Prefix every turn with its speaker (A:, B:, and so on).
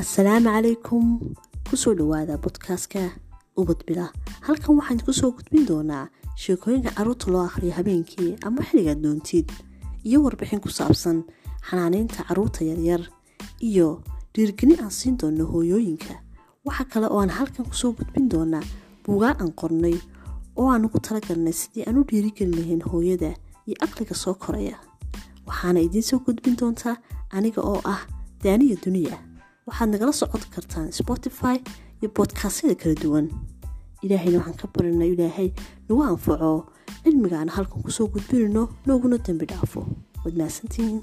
A: asalaamu calaykum ku soo dhawaada bodkaaska ubad bila halkan waxaan ku soo gudbin doonaa sheekooyinka carruurta loo akhriyo habeenkii ama xilligaad doontid iyo warbixin ku saabsan xanaaneynta carruurta yaryar iyo dhiirgelin aan siin doono hooyooyinka. Waxa kale oo aan halkan ku soo gudbin doonaa buugaa aan qornay oo aan ugu talagalnay sidii aan u dhiirigelin lahayn hooyada iyo aqliga soo koraya. Waxaana idiin soo gudbin doontaa aniga oo ah daaniya duniya waxaad nagala socon kartaan spotify iyo bodkaasyada kala duwan. Ilaahayna waxaan ka barina ilaahay nagu anfaco cilmiga aan halkan ku soo gudbinayno nooguna dambi dhaafo. Waad mahadsantihiin